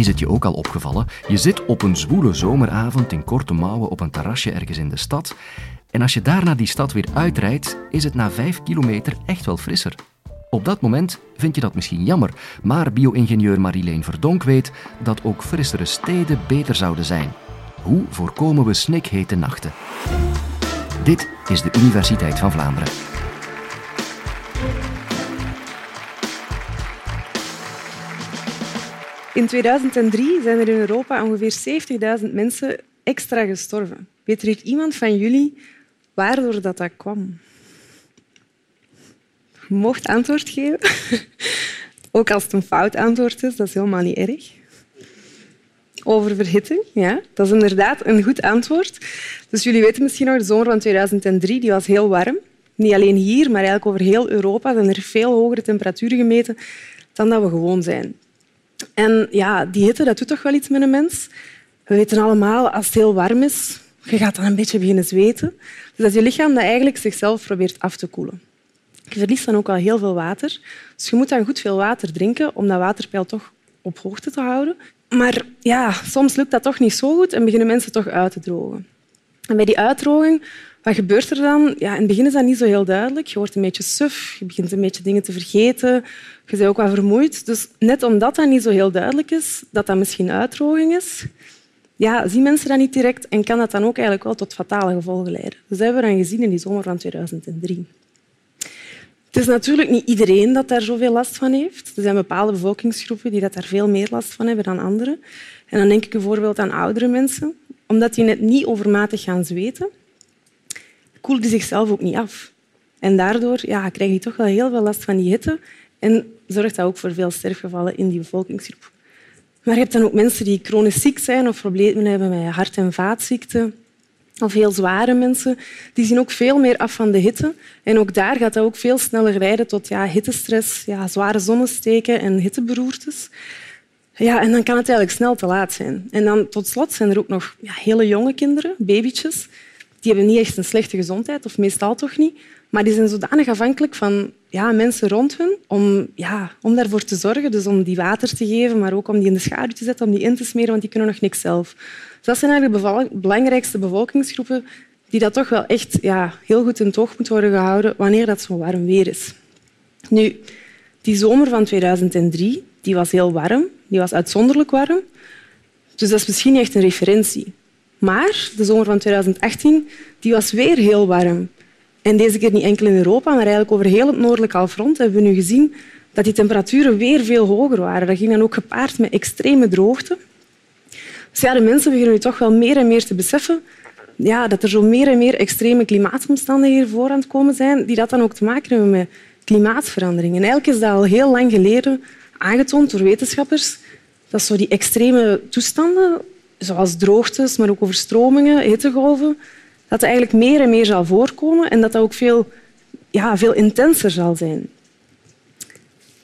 Is het je ook al opgevallen? Je zit op een zwoele zomeravond in korte mouwen op een terrasje ergens in de stad. En als je daarna die stad weer uitrijdt, is het na vijf kilometer echt wel frisser. Op dat moment vind je dat misschien jammer, maar bio-ingenieur Marileen Verdonk weet dat ook frissere steden beter zouden zijn. Hoe voorkomen we snikhete nachten? Dit is de Universiteit van Vlaanderen. In 2003 zijn er in Europa ongeveer 70.000 mensen extra gestorven. Weet er iemand van jullie waardoor dat, dat kwam? Je mocht antwoord geven. Ook als het een fout antwoord is, dat is helemaal niet erg. Oververhitting, ja. Dat is inderdaad een goed antwoord. Dus jullie weten misschien nog, de zomer van 2003 die was heel warm. Niet alleen hier, maar eigenlijk over heel Europa zijn er veel hogere temperaturen gemeten dan dat we gewoon zijn. En ja, die hitte dat doet toch wel iets met een mens. We weten allemaal, als het heel warm is, je gaat dan een beetje beginnen zweten. Dus dat je lichaam dat eigenlijk zichzelf probeert af te koelen. Je verliest dan ook al heel veel water. Dus je moet dan goed veel water drinken om dat waterpeil toch op hoogte te houden. Maar ja, soms lukt dat toch niet zo goed en beginnen mensen toch uit te drogen. En bij die uitdroging, wat gebeurt er dan? Ja, in het begin is dat niet zo heel duidelijk. Je wordt een beetje suf, je begint een beetje dingen te vergeten. Je bent ook wat vermoeid. Dus net omdat dat niet zo heel duidelijk is, dat dat misschien uitdroging is, ja, zien mensen dat niet direct en kan dat dan ook eigenlijk wel tot fatale gevolgen leiden. Dus dat hebben we dan gezien in die zomer van 2003. Het is natuurlijk niet iedereen dat daar zoveel last van heeft. Er zijn bepaalde bevolkingsgroepen die dat daar veel meer last van hebben dan anderen. En dan denk ik bijvoorbeeld aan oudere mensen. Omdat die net niet overmatig gaan zweten, koelen die zichzelf ook niet af. En daardoor ja, krijg je toch wel heel veel last van die hitte en zorgt dat ook voor veel sterfgevallen in die bevolkingsgroep. Maar je hebt dan ook mensen die chronisch ziek zijn of problemen hebben met hart- en vaatziekten of heel zware mensen, die zien ook veel meer af van de hitte. En ook daar gaat dat ook veel sneller leiden tot ja, hittestress, ja, zware zonnesteken en hitteberoertes. Ja, en dan kan het eigenlijk snel te laat zijn. En dan tot slot zijn er ook nog ja, hele jonge kinderen, babytjes. Die hebben niet echt een slechte gezondheid, of meestal toch niet. Maar die zijn zodanig afhankelijk van ja, mensen rond hen om, ja, om daarvoor te zorgen. Dus om die water te geven, maar ook om die in de schaduw te zetten, om die in te smeren, want die kunnen nog niks zelf. Dus dat zijn eigenlijk de belangrijkste bevolkingsgroepen die dat toch wel echt ja, heel goed in het oog moeten worden gehouden wanneer dat zo warm weer is. Nu, die zomer van 2003 die was heel warm, die was uitzonderlijk warm. Dus dat is misschien niet echt een referentie. Maar de zomer van 2018 die was weer heel warm. En deze keer niet enkel in Europa, maar eigenlijk over heel het noordelijk halfrond hebben we nu gezien dat die temperaturen weer veel hoger waren. Dat ging dan ook gepaard met extreme droogte. Dus ja, de mensen beginnen nu toch wel meer en meer te beseffen ja, dat er zo meer en meer extreme klimaatomstandigheden voor aan het komen zijn, die dat dan ook te maken hebben met klimaatverandering. En eigenlijk is dat al heel lang geleden aangetoond door wetenschappers dat zo die extreme toestanden, zoals droogtes, maar ook overstromingen, hittegolven, dat het eigenlijk meer en meer zal voorkomen en dat dat ook veel, ja, veel intenser zal zijn.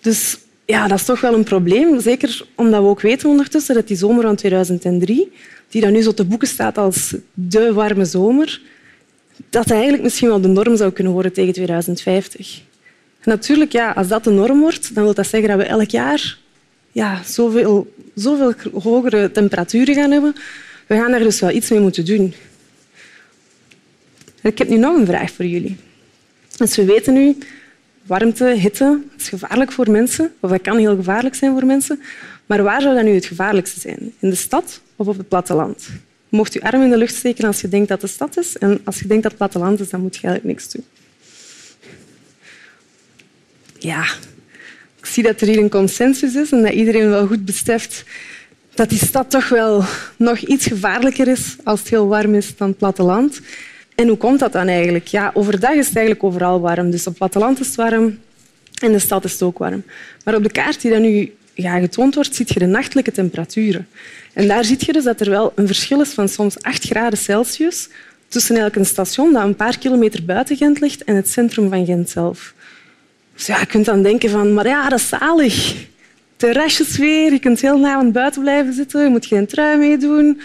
Dus ja, dat is toch wel een probleem. Zeker omdat we ook weten ondertussen dat die zomer van 2003, die dan nu zo te boeken staat als de warme zomer, dat eigenlijk misschien wel de norm zou kunnen worden tegen 2050. Natuurlijk, ja, als dat de norm wordt, dan wil dat zeggen dat we elk jaar ja, zoveel, zoveel hogere temperaturen gaan hebben. We gaan daar dus wel iets mee moeten doen. Ik heb nu nog een vraag voor jullie. Dus we weten nu, warmte, hitte is gevaarlijk voor mensen, of dat kan heel gevaarlijk zijn voor mensen. Maar waar zou dat nu het gevaarlijkste zijn? In de stad of op het platteland? Mocht je arm in de lucht steken als je denkt dat het de stad is. En als je denkt dat het platteland is, dan moet je eigenlijk niks doen. Ja, ik zie dat er hier een consensus is en dat iedereen wel goed beseft dat die stad toch wel nog iets gevaarlijker is als het heel warm is dan het platteland. En hoe komt dat dan eigenlijk? Ja, overdag is het eigenlijk overal warm. Dus op het platteland is het warm en de stad is het ook warm. Maar op de kaart die dan nu ja, getoond wordt, zie je de nachtelijke temperaturen. En daar zie je dus dat er wel een verschil is van soms 8 graden Celsius tussen eigenlijk een station dat een paar kilometer buiten Gent ligt en het centrum van Gent zelf. Dus ja, je kunt dan denken van, maar ja, dat is zalig. Terrasjes weer, je kunt heel avond buiten blijven zitten, je moet geen trui meedoen.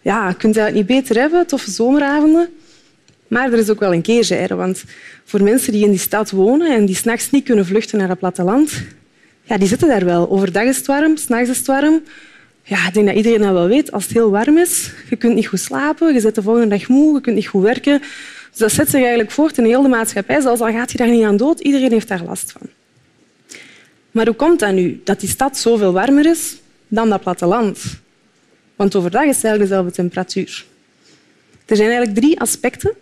Ja, je kunt het niet beter hebben, toffe zomeravonden. Maar er is ook wel een keerzijde, want voor mensen die in die stad wonen en die s'nachts niet kunnen vluchten naar het platteland, ja, die zitten daar wel. Overdag is het warm, s'nachts is het warm. Ja, ik denk dat iedereen dat wel weet. Als het heel warm is, je kunt niet goed slapen, je zit de volgende dag moe, je kunt niet goed werken. Dus dat zet zich eigenlijk voort in heel de maatschappij. Zelfs al gaat je daar niet aan dood, iedereen heeft daar last van. Maar hoe komt dat nu, dat die stad zoveel warmer is dan dat platteland? Want overdag is het eigenlijk dezelfde temperatuur. Er zijn eigenlijk drie aspecten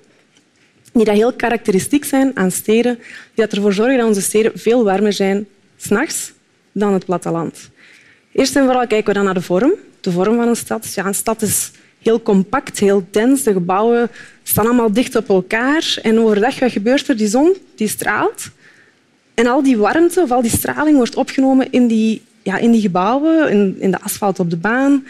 die dat heel karakteristiek zijn aan steden, die ervoor zorgen dat onze steden veel warmer zijn s'nachts dan het platteland. Eerst en vooral kijken we dan naar de vorm. De vorm van een stad. Ja, een stad is heel compact, heel dens. De gebouwen staan allemaal dicht op elkaar. En overdag, wat gebeurt er? Die zon die straalt. En al die warmte of al die straling wordt opgenomen in die, ja, in die gebouwen, in, in de asfalt op de baan.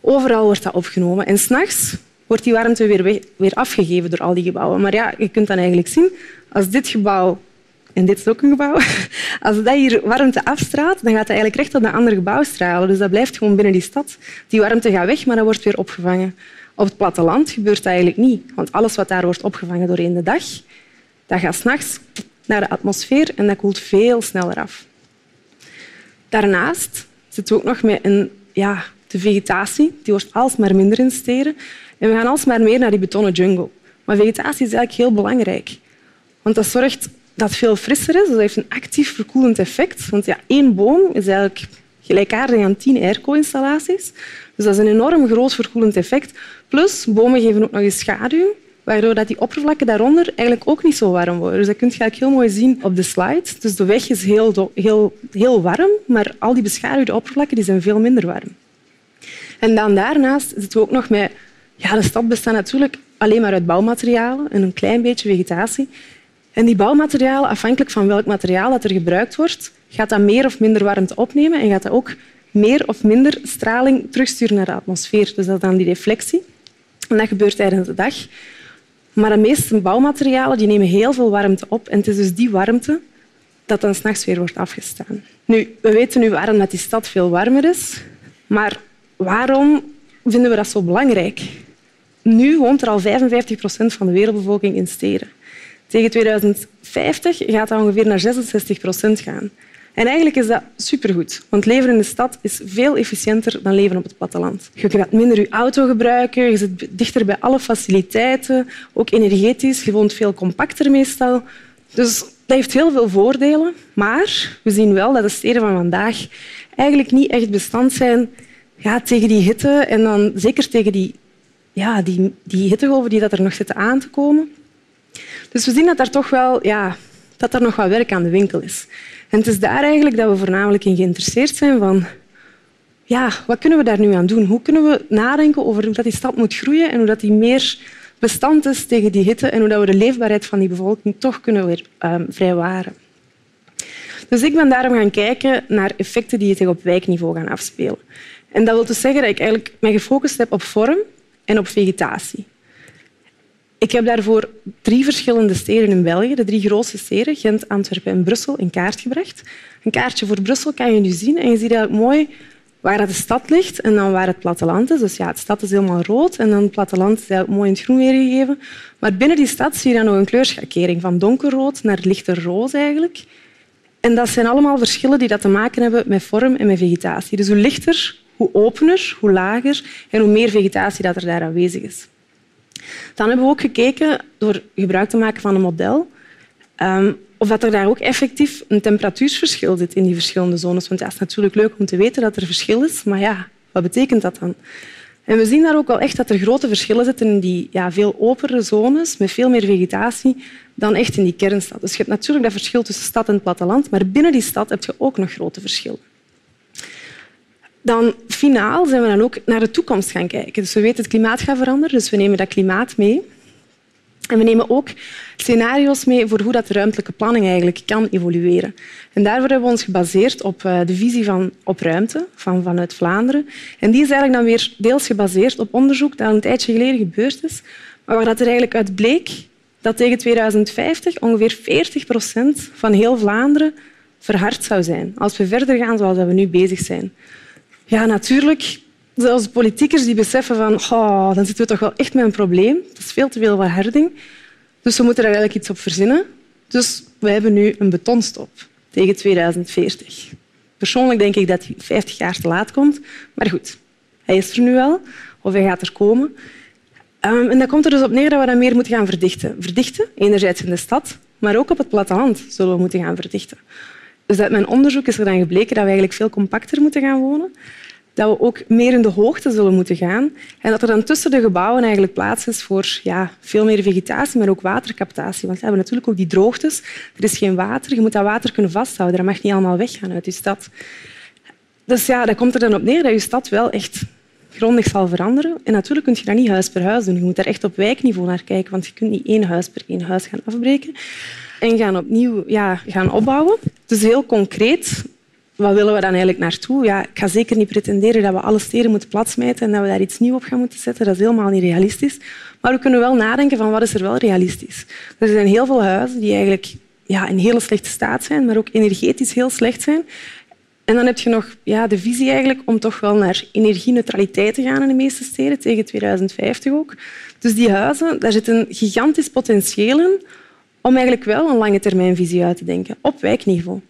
Overal wordt dat opgenomen. En s'nachts wordt die warmte weer, weer afgegeven door al die gebouwen. Maar ja, je kunt dan eigenlijk zien, als dit gebouw, en dit is ook een gebouw, als dat hier warmte afstraalt, dan gaat dat eigenlijk recht op dat andere gebouw stralen. Dus dat blijft gewoon binnen die stad. Die warmte gaat weg, maar dat wordt weer opgevangen. Op het platteland gebeurt dat eigenlijk niet. Want alles wat daar wordt opgevangen doorheen de dag, dat gaat s'nachts naar de atmosfeer en dat koelt veel sneller af. Daarnaast zitten we ook nog met een, ja, de vegetatie. Die wordt alsmaar minder in steden. En we gaan alsmaar meer naar die betonnen jungle. Maar vegetatie is eigenlijk heel belangrijk. Want dat zorgt dat veel frisser is. Dat heeft een actief verkoelend effect. Want ja, één boom is eigenlijk gelijkaardig aan tien airco-installaties. Dus dat is een enorm groot verkoelend effect. Plus, bomen geven ook nog eens schaduw, waardoor dat die oppervlakken daaronder eigenlijk ook niet zo warm worden. Dus dat kun je eigenlijk heel mooi zien op de slide. Dus de weg is heel, heel, heel warm, maar al die beschaduwde oppervlakken die zijn veel minder warm. En dan daarnaast zitten we ook nog met... Ja, de stad bestaat natuurlijk alleen maar uit bouwmaterialen en een klein beetje vegetatie. En die bouwmaterialen, afhankelijk van welk materiaal dat er gebruikt wordt, gaat dat meer of minder warmte opnemen en gaat dat ook meer of minder straling terugsturen naar de atmosfeer. Dus dat is dan die reflectie. En dat gebeurt tijdens de dag. Maar de meeste bouwmaterialen die nemen heel veel warmte op. En het is dus die warmte dat dan s'nachts weer wordt afgestaan. Nu, we weten nu waarom dat die stad veel warmer is. Maar waarom vinden we dat zo belangrijk? Nu woont er al 55 procent van de wereldbevolking in steden. Tegen 2050 gaat dat ongeveer naar 66 procent gaan. En eigenlijk is dat supergoed, want leven in de stad is veel efficiënter dan leven op het platteland. Je gaat minder je auto gebruiken, je zit dichter bij alle faciliteiten, ook energetisch. Je woont veel compacter meestal. Dus dat heeft heel veel voordelen, maar we zien wel dat de steden van vandaag eigenlijk niet echt bestand zijn ja, tegen die hitte en dan zeker tegen die, ja, die, die hittegolven die dat er nog zitten aan te komen. Dus we zien dat er toch wel ja, dat er nog wat werk aan de winkel is. En het is daar eigenlijk dat we voornamelijk in geïnteresseerd zijn van ja, wat kunnen we daar nu aan doen? Hoe kunnen we nadenken over hoe dat die stad moet groeien en hoe dat die meer bestand is tegen die hitte en hoe dat we de leefbaarheid van die bevolking toch kunnen weer um, vrijwaren. Dus ik ben daarom gaan kijken naar effecten die zich op wijkniveau gaan afspelen. En dat wil dus zeggen dat ik eigenlijk mij gefocust heb op vorm en op vegetatie. Ik heb daarvoor drie verschillende steden in België, de drie grootste steden, Gent, Antwerpen en Brussel, in kaart gebracht. Een kaartje voor Brussel kan je nu zien en je ziet eigenlijk mooi waar de stad ligt en dan waar het platteland is. Dus ja, de stad is helemaal rood en dan het platteland is mooi in het groen weergegeven. Maar binnen die stad zie je dan nog een kleurschakering van donkerrood naar lichter roze eigenlijk. En dat zijn allemaal verschillen die dat te maken hebben met vorm en met vegetatie. Dus hoe lichter, hoe opener, hoe lager en hoe meer vegetatie dat er daar aanwezig is. Dan hebben we ook gekeken, door gebruik te maken van een model, um, of dat er daar ook effectief een temperatuursverschil zit in die verschillende zones. Want het is natuurlijk leuk om te weten dat er verschil is, maar ja, wat betekent dat dan? En we zien daar ook wel echt dat er grote verschillen zitten in die ja, veel openere zones met veel meer vegetatie dan echt in die kernstad. Dus je hebt natuurlijk dat verschil tussen stad en platteland, maar binnen die stad heb je ook nog grote verschillen. Dan finaal zijn we dan ook naar de toekomst gaan kijken. Dus we weten het klimaat gaat veranderen, dus we nemen dat klimaat mee. En we nemen ook scenario's mee voor hoe dat ruimtelijke planning eigenlijk kan evolueren. En daarvoor hebben we ons gebaseerd op eh, de visie van op ruimte van, vanuit Vlaanderen. En die is eigenlijk dan weer deels gebaseerd op onderzoek dat een tijdje geleden gebeurd is, maar waar dat er eigenlijk uit bleek dat tegen 2050 ongeveer 40 procent van heel Vlaanderen verhard zou zijn als we verder gaan zoals we nu bezig zijn. Ja, natuurlijk. Zelfs politiekers die beseffen van dan zitten we toch wel echt met een probleem. Dat is veel te veel verharding. Dus we moeten er eigenlijk iets op verzinnen. Dus we hebben nu een betonstop tegen 2040. Persoonlijk denk ik dat hij 50 jaar te laat komt. Maar goed, hij is er nu wel, of hij gaat er komen. Um, en dat komt er dus op neer dat we dat meer moeten gaan verdichten. Verdichten, enerzijds in de stad, maar ook op het platteland zullen we moeten gaan verdichten. Dus uit mijn onderzoek is er dan gebleken dat we eigenlijk veel compacter moeten gaan wonen dat we ook meer in de hoogte zullen moeten gaan en dat er dan tussen de gebouwen eigenlijk plaats is voor ja, veel meer vegetatie, maar ook watercaptatie. Want we hebben natuurlijk ook die droogtes. Er is geen water. Je moet dat water kunnen vasthouden. Dat mag niet allemaal weggaan uit je stad. Dus ja, dat komt er dan op neer dat je stad wel echt grondig zal veranderen. En natuurlijk kun je dat niet huis per huis doen. Je moet daar echt op wijkniveau naar kijken, want je kunt niet één huis per één huis gaan afbreken en gaan opnieuw ja, gaan opbouwen. Dus heel concreet wat willen we dan eigenlijk naartoe? Ja, ik ga zeker niet pretenderen dat we alle steden moeten platsmijten en dat we daar iets nieuws op gaan moeten zetten. Dat is helemaal niet realistisch. Maar we kunnen wel nadenken van wat is er wel realistisch. Er zijn heel veel huizen die eigenlijk ja, in hele slechte staat zijn, maar ook energetisch heel slecht zijn. En dan heb je nog ja, de visie eigenlijk om toch wel naar energieneutraliteit te gaan in de meeste steden, tegen 2050 ook. Dus die huizen, daar zit een gigantisch potentieel in om eigenlijk wel een lange termijnvisie uit te denken, op wijkniveau.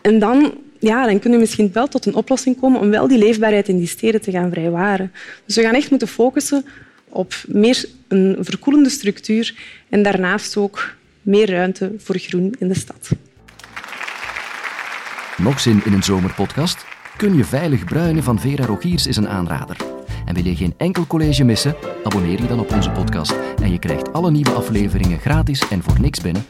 En dan ja, dan kunnen we misschien wel tot een oplossing komen om wel die leefbaarheid in die steden te gaan vrijwaren. Dus we gaan echt moeten focussen op meer een verkoelende structuur en daarnaast ook meer ruimte voor groen in de stad. Nog zin in een zomerpodcast? Kun je veilig bruinen van Vera Rogiers is een aanrader. Wil je geen enkel college missen? Abonneer je dan op onze podcast en je krijgt alle nieuwe afleveringen gratis en voor niks binnen.